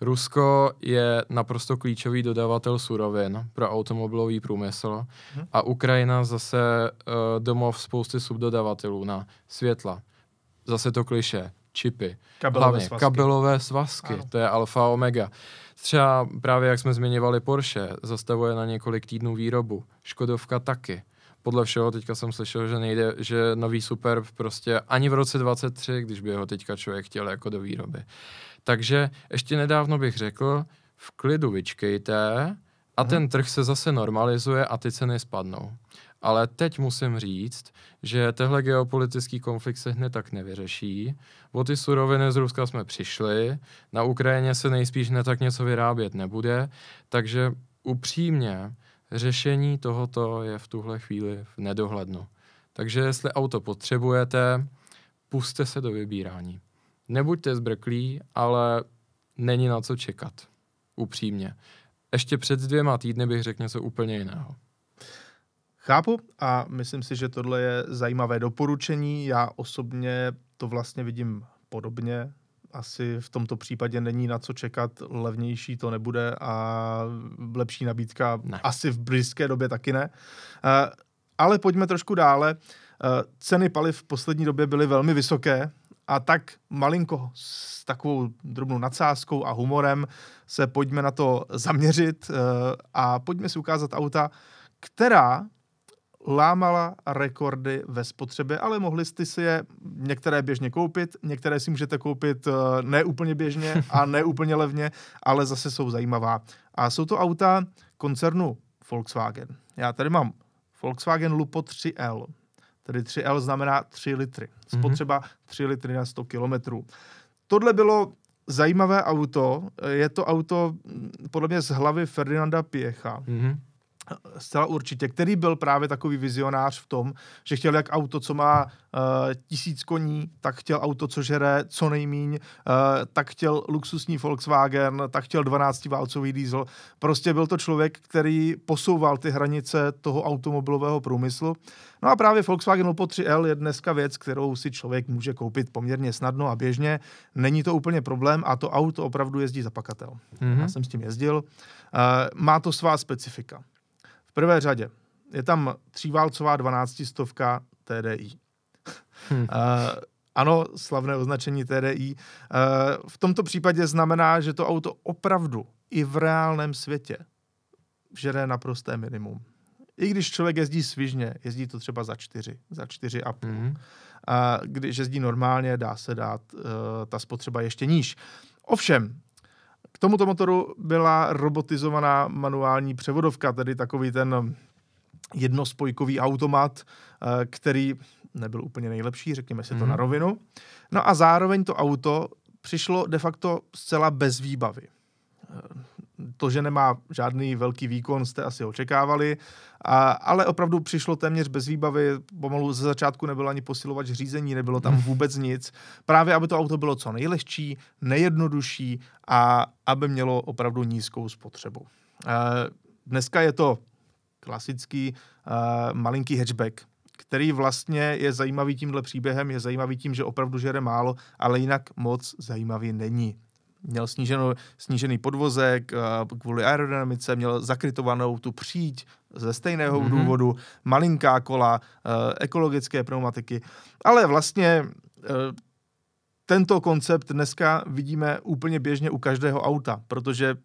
Rusko je naprosto klíčový dodavatel surovin pro automobilový průmysl hmm. a Ukrajina zase uh, domov spousty subdodavatelů na světla. Zase to kliše, čipy, kabelové hlavně svazky. kabelové svazky, ano. to je alfa omega. Třeba právě jak jsme zmiňovali Porsche, zastavuje na několik týdnů výrobu, Škodovka taky. Podle všeho teďka jsem slyšel, že nejde, že nový Superb prostě ani v roce 23, když by ho teďka člověk chtěl jako do výroby. Takže ještě nedávno bych řekl, v klidu vyčkejte a ten trh se zase normalizuje a ty ceny spadnou. Ale teď musím říct, že tehle geopolitický konflikt se hned tak nevyřeší. O ty suroviny z Ruska jsme přišli, na Ukrajině se nejspíš hned tak něco vyrábět nebude, takže upřímně řešení tohoto je v tuhle chvíli v nedohlednu. Takže jestli auto potřebujete, puste se do vybírání. Nebuďte zbrklí, ale není na co čekat. Upřímně. Ještě před dvěma týdny bych řekl něco úplně jiného. Chápu a myslím si, že tohle je zajímavé doporučení. Já osobně to vlastně vidím podobně. Asi v tomto případě není na co čekat, levnější to nebude a lepší nabídka Ne. asi v blízké době taky ne. Eh, Ale pojďme trošku dále. Eh, Ceny paliv v poslední době byly velmi vysoké a tak malinko s takovou drobnou nadsázkou a humorem se pojďme na to zaměřit eh, a pojďme si ukázat auta, která lámala rekordy ve spotřebě, ale mohli jste si je některé běžně koupit, některé si můžete koupit eh, ne úplně běžně a ne úplně levně, ale zase jsou zajímavá. A jsou to auta koncernu Volkswagen. Já tady mám Volkswagen Lupo 3L. Tedy 3L znamená 3 litry. Spotřeba 3 litry na 100 kilometrů. Tohle bylo zajímavé auto. Je to auto mm, podle mě z hlavy Ferdinanda Piecha Mhm. Zcela určitě, který byl právě takový vizionář v tom, že chtěl jak auto, co má uh, tisíc koní, tak chtěl auto, co žere co nejmíň, uh, tak chtěl luxusní Volkswagen, tak chtěl 12-válcový diesel. Prostě byl to člověk, který posouval ty hranice toho automobilového průmyslu. No a právě Volkswagen Lupo 3L je dneska věc, kterou si člověk může koupit poměrně snadno a běžně. Není to úplně problém a to auto opravdu jezdí za pakatel. Mhm. Já jsem s tím jezdil. Uh, má to svá specifika. V prvé řadě je tam tříválcová 12 stovka TDI. Hm. Uh, ano, slavné označení TDI. Uh, v tomto případě znamená, že to auto opravdu i v reálném světě žere naprosté minimum. I když člověk jezdí svižně, jezdí to třeba za čtyři, za čtyři a půl. Mhm. A když jezdí normálně, dá se dát uh, ta spotřeba ještě níž. Ovšem, tomuto motoru byla robotizovaná manuální převodovka, tedy takový ten jednospojkový automat, eh, který nebyl úplně nejlepší, řekněme si to Mhm. na rovinu. No a zároveň to auto přišlo de facto zcela bez výbavy. To, že nemá žádný velký výkon, jste asi očekávali, a, ale opravdu přišlo téměř bez výbavy, pomalu ze začátku nebylo ani posilovač řízení, nebylo tam vůbec nic. Právě, aby to auto bylo co nejlehčí, nejjednodušší a aby mělo opravdu nízkou spotřebu. Eh, Dneska je to klasický uh, malinký hatchback, který vlastně je zajímavý tímhle příběhem, je zajímavý tím, že opravdu žere málo, ale jinak moc zajímavý není. Měl sníženo, snížený podvozek uh, kvůli aerodynamice, měl zakrytovanou tu příď ze stejného Mhm. mm-hmm. důvodu, malinká kola, uh, ekologické pneumatiky, ale vlastně uh, tento koncept dneska vidíme úplně běžně u každého auta, protože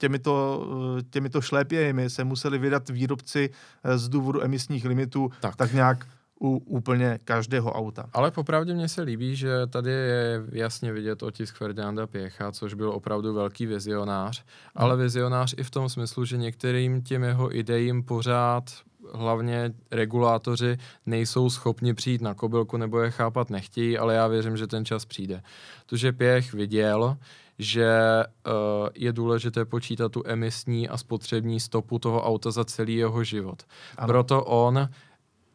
těmito, eh, těmito šlépějmi se museli vydat výrobci eh, z důvodu emisních limitů tak, tak nějak u úplně každého auta. Ale popravdě mně se líbí, že tady je jasně vidět otisk Ferdinanda Pěcha, což byl opravdu velký vizionář, ale vizionář i v tom smyslu, že některým těm jeho idejím pořád hlavně regulátoři nejsou schopni přijít na kobylku nebo je chápat nechtějí, ale já věřím, že ten čas přijde. To, že Pěch viděl, že uh, je důležité počítat tu emisní a spotřební stopu toho auta za celý jeho život. Ano. Proto on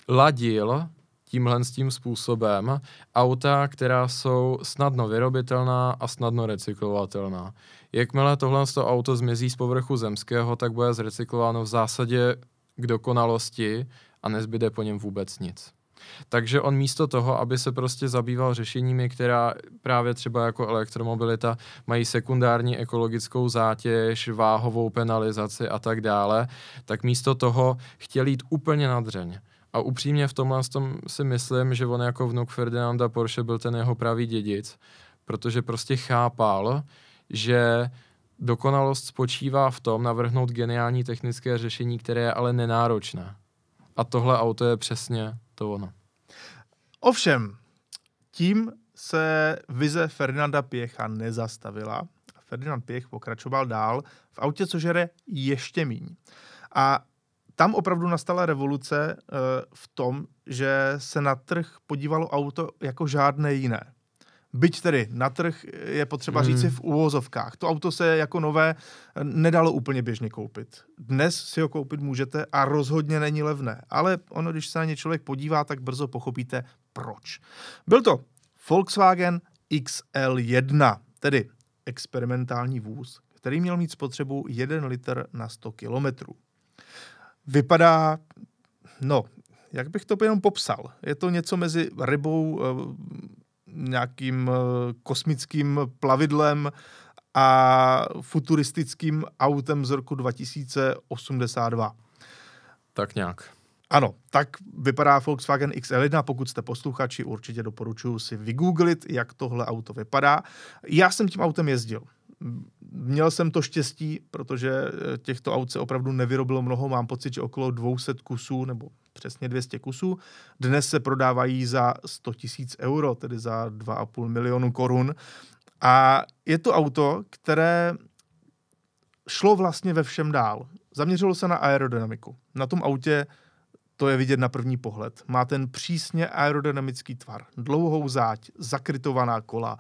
ladil tímhle s tím způsobem auta, která jsou snadno vyrobitelná a snadno recyklovatelná. Jakmile tohle to auto zmizí z povrchu zemského, tak bude zrecyklováno v zásadě k dokonalosti a nezbyde po něm vůbec nic. Takže on místo toho, aby se prostě zabýval řešeními, která právě třeba jako elektromobilita mají sekundární ekologickou zátěž, váhovou penalizaci a tak dále, tak místo toho chtěl jít úplně na dřeň. A upřímně v tomhle tom si myslím, že on jako vnuk Ferdinanda Porsche byl ten jeho pravý dědic, protože prostě chápal, že dokonalost spočívá v tom navrhnout geniální technické řešení, které je ale nenáročné. A tohle auto je přesně to ono. Ovšem, tím se vize Ferdinanda Pěcha nezastavila. Ferdinand Pěch pokračoval dál v autě, co žere ještě míň. A tam opravdu nastala revoluce uh, v tom, že se na trh podívalo auto jako žádné jiné. Byť tedy na trh je potřeba hmm. říci v úvozovkách. To auto se jako nové nedalo úplně běžně koupit. Dnes si ho koupit můžete a rozhodně není levné. Ale ono, když se na ně člověk podívá, tak brzo pochopíte proč. Byl to Volkswagen XL1, tedy experimentální vůz, který měl mít spotřebu 1 litr na 100 kilometrů. Vypadá, no, jak bych to jenom popsal? Je to něco mezi rybou, eh, nějakým eh, kosmickým plavidlem a futuristickým autem z roku 2082. Tak nějak. Ano, tak vypadá Volkswagen XL1. Pokud jste posluchači, určitě doporučuji si vygooglit, jak tohle auto vypadá. Já jsem tím autem jezdil. Měl jsem to štěstí, protože eh, těchto aut se opravdu nevyrobilo mnoho. Mám pocit, že okolo 200 kusů nebo přesně 200 kusů. Dnes se prodávají za 100 tisíc euro, tedy za 2,5 milionu korun. A je to auto, které šlo vlastně ve všem dál. Zaměřilo se na aerodynamiku. Na tom autě to je vidět na první pohled. Má ten přísně aerodynamický tvar, dlouhou záď, zakrytovaná kola,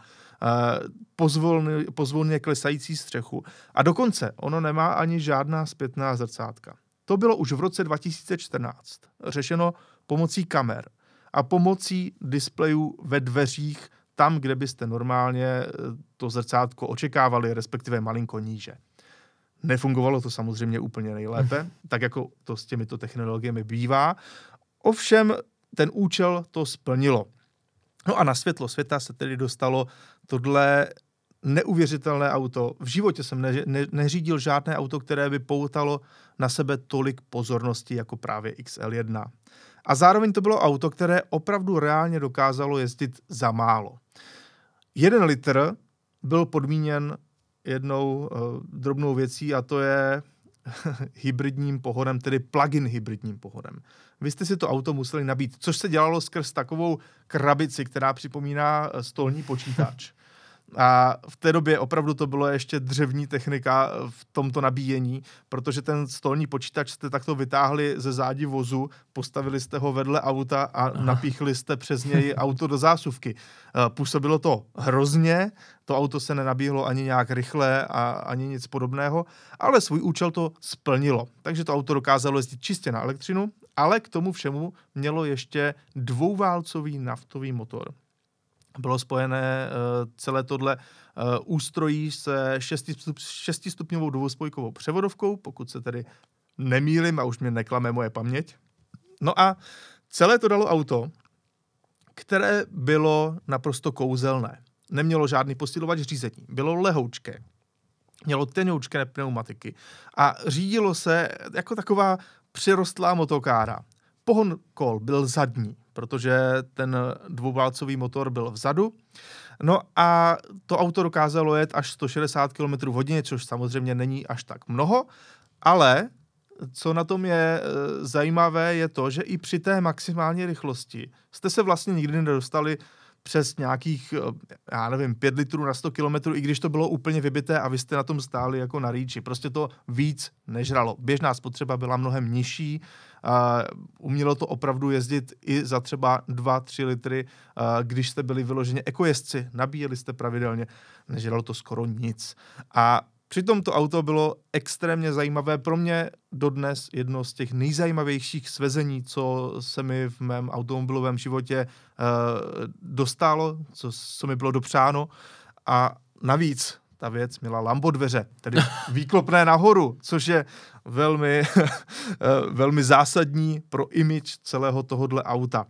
pozvolně, pozvolně klesající střechu a dokonce ono nemá ani žádná zpětná zrcátka. To bylo už v roce 2014 řešeno pomocí kamer a pomocí displejů ve dveřích tam, kde byste normálně eh, to zrcátko očekávali, respektive malinko níže. Nefungovalo to samozřejmě úplně nejlépe, tak jako to s těmito technologiemi bývá. Ovšem ten účel to splnilo. No a na světlo světa se tedy dostalo tohle neuvěřitelné auto. V životě jsem ne, ne, neřídil žádné auto, které by poutalo na sebe tolik pozornosti jako právě XL1. A zároveň to bylo auto, které opravdu reálně dokázalo jezdit za málo. Jeden litr byl podmíněn jednou uh, drobnou věcí a to je hybridním pohodem, tedy plug-in hybridním pohodem. Vy jste si to auto museli nabít, což se dělalo skrz takovou krabici, která připomíná eh, stolní počítač. A v té době opravdu to bylo ještě dřevní technika v tomto nabíjení, protože ten stolní počítač jste takto vytáhli ze zádi vozu, postavili jste ho vedle auta a Aha. napíchli jste přes něj auto do zásuvky. Eh, působilo to hrozně, to auto se nenabíhlo ani nějak rychle a ani nic podobného, ale svůj účel to splnilo. Takže to auto dokázalo jezdit čistě na elektřinu, ale k tomu všemu mělo ještě dvouválcový naftový motor bylo spojené uh, celé tohle uh, ústrojí se šestistupňovou dvouspojkovou převodovkou, pokud se tedy nemýlim a už mě neklame moje paměť. No a celé to dalo auto, které bylo naprosto kouzelné. Nemělo žádný posilovač řízení. Bylo lehoučké. Mělo tenoučké pneumatiky. A řídilo se jako taková přirostlá motokára. Pohon kol byl zadní, protože ten dvouválcový motor byl vzadu. No a to auto dokázalo jet až 160 km hodině, což samozřejmě není až tak mnoho, ale co na tom je e, zajímavé, je to, že i při té maximální rychlosti jste se vlastně nikdy nedostali přes nějakých, eh, já nevím, 5 litrů na 100 kilometrů, i když to bylo úplně vybité a vy jste na tom stáli jako na rýči. Prostě to víc nežralo. Běžná spotřeba byla mnohem nižší, uh, umělo to opravdu jezdit i za třeba 2-3 litry, uh, když jste byli vyloženě ekojezdci, nabíjeli jste pravidelně, nežralo to skoro nic. A Přitom to auto bylo extrémně zajímavé. Pro mě dodnes jedno z těch nejzajímavějších svezení, co se mi v mém automobilovém životě uh, dostalo, co, co mi bylo dopřáno. A navíc ta věc měla lambo dveře, tedy výklopné nahoru, což je velmi, velmi zásadní pro image celého tohohle auta.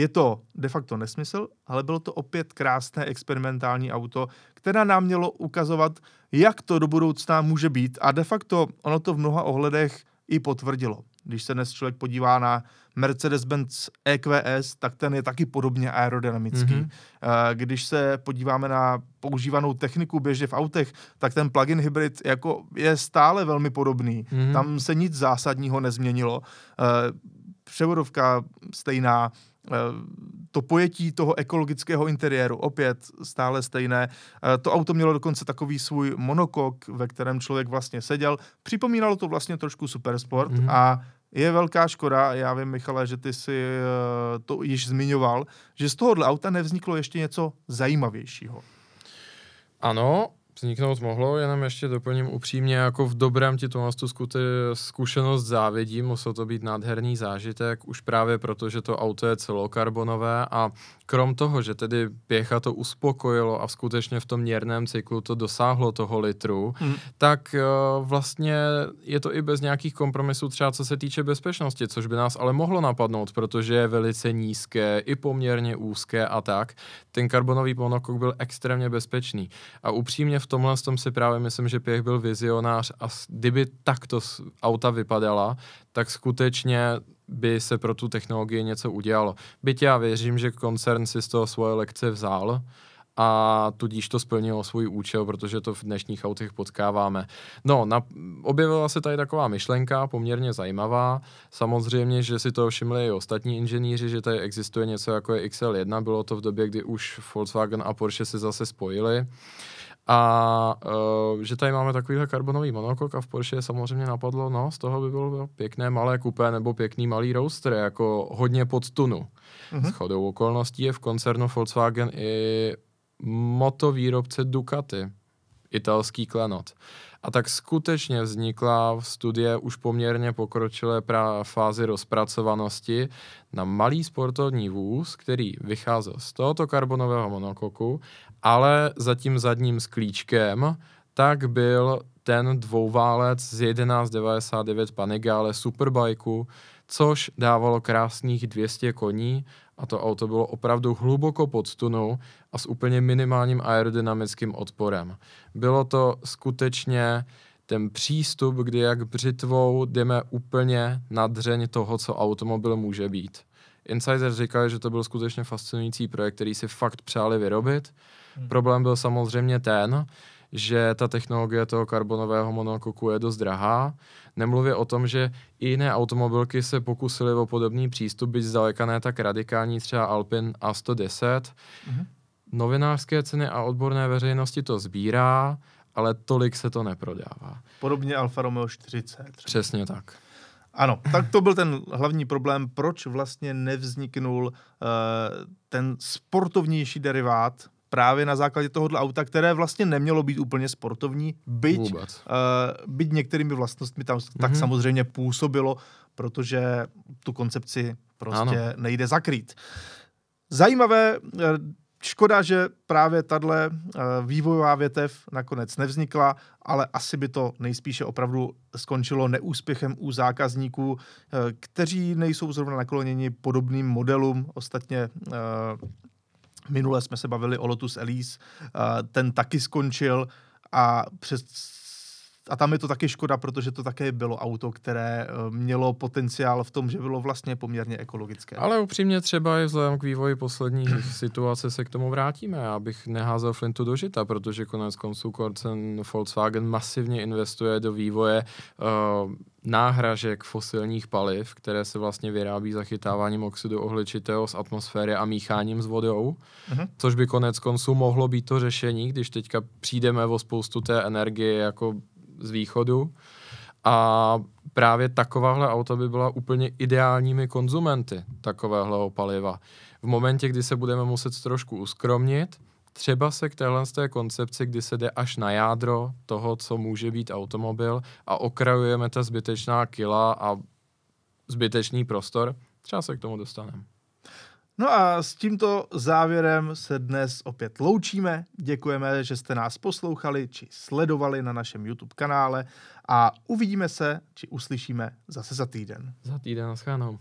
Je to de facto nesmysl, ale bylo to opět krásné experimentální auto, které nám mělo ukazovat, jak to do budoucna může být a de facto ono to v mnoha ohledech i potvrdilo. Když se dnes člověk podívá na Mercedes-Benz EQS, tak ten je taky podobně aerodynamický. Mm-hmm. Když se podíváme na používanou techniku běžně v autech, tak ten plug-in hybrid jako je stále velmi podobný. Mm-hmm. Tam se nic zásadního nezměnilo. Eh, převodovka stejná, to pojetí toho ekologického interiéru, opět stále stejné. Eh, to auto mělo dokonce takový svůj monokok, ve kterém člověk vlastně seděl. Připomínalo to vlastně trošku Supersport mm-hmm. a je velká škoda, já vím, Michale, že ty si eh, to již zmiňoval, že z tohohle auta nevzniklo ještě něco zajímavějšího. Ano, vzniknout mohlo, jenom ještě doplním upřímně, jako v dobrém ti tu zkušenost závidím, musel to být nádherný zážitek, už právě proto, že to auto je celokarbonové a krom toho, že tedy pěcha to uspokojilo a skutečně v tom měrném cyklu to dosáhlo toho litru, hmm. tak uh, vlastně je to i bez nějakých kompromisů třeba co se týče bezpečnosti, což by nás ale mohlo napadnout, protože je velice nízké, i poměrně úzké a tak. Ten karbonový monokok byl extrémně bezpečný. A upřímně v tomhle tom si právě myslím, že Pěch byl vizionář a kdyby takto auta vypadala, tak skutečně by se pro tu technologii něco udělalo. Byť já věřím, že koncern si z toho svoje lekce vzal, a tudíž to splnilo svůj účel, protože to v dnešních autech potkáváme. No, na, objevila se tady taková myšlenka, poměrně zajímavá. Samozřejmě, že si to všimli i ostatní inženýři, že tady existuje něco jako je XL1. Bylo to v době, kdy už Volkswagen a Porsche se zase spojili. A uh, že tady máme takovýhle karbonový monokok a v Porsche samozřejmě napadlo, no, z toho by bylo pěkné malé kupé nebo pěkný malý roadster, jako hodně pod tunu. Mm-hmm. S chodou okolností je v koncernu Volkswagen i motovýrobce Ducati, italský klenot. A tak skutečně vznikla v studie už poměrně pokročilé pra- fázi rozpracovanosti na malý sportovní vůz, který vycházel z tohoto karbonového monokoku, ale za tím zadním sklíčkem tak byl ten dvouválec z 1199 Panigale Superbike, což dávalo krásných 200 koní a to auto bylo opravdu hluboko pod tunou a s úplně minimálním aerodynamickým odporem. Bylo to skutečně ten přístup, kdy jak břitvou jdeme úplně na dřeň toho, co automobil může být. Insider říkal, že to byl skutečně fascinující projekt, který si fakt přáli vyrobit. Hmm. Problém byl samozřejmě ten, že ta technologie toho karbonového monokoku je dost drahá. Nemluvě o tom, že i jiné automobilky se pokusily o podobný přístup, byť zdaleka ne tak radikální, třeba Alpin A110. Mm-hmm. Novinářské ceny a odborné veřejnosti to sbírá, ale tolik se to neprodává. Podobně Alfa Romeo 40. Třeba. Přesně tak. Ano, tak to byl ten hlavní problém, proč vlastně nevzniknul uh, ten sportovnější derivát právě na základě tohohle auta, které vlastně nemělo být úplně sportovní, byť, uh, byť některými vlastnostmi tam mm-hmm. tak mhm. samozřejmě působilo, protože tu koncepci prostě ano. nejde zakrýt. Zajímavé, uh, škoda, že právě tahle uh, vývojová větev nakonec nevznikla, ale asi by to nejspíše opravdu skončilo neúspěchem u zákazníků, kteří nejsou zrovna nakloněni podobným modelům. Ostatně Minule jsme se bavili o Lotus Elise, ten taky skončil a přes a tam je to taky škoda, protože to také bylo auto, které eh, mělo potenciál v tom, že bylo vlastně poměrně ekologické. Ale upřímně třeba i vzhledem k vývoji poslední situace se k tomu vrátíme. Já bych neházel Flintu do žita, protože konec konců koncern Volkswagen masivně investuje do vývoje uh, náhražek fosilních paliv, které se vlastně vyrábí zachytáváním oxidu ohličitého z atmosféry a mícháním s vodou, uh-huh. což by konec konců mohlo být to řešení, když teďka přijdeme o spoustu té energie jako z východu. A právě takováhle auta by byla úplně ideálními konzumenty takového paliva. V momentě, kdy se budeme muset trošku uskromnit, třeba se k téhle z té koncepci, kdy se jde až na jádro toho, co může být automobil a okrajujeme ta zbytečná kila a zbytečný prostor, třeba se k tomu dostaneme. No a s tímto závěrem se dnes opět loučíme. Děkujeme, že jste nás poslouchali či sledovali na našem YouTube kanále a uvidíme se či uslyšíme zase za týden. Za týden, naschledanou.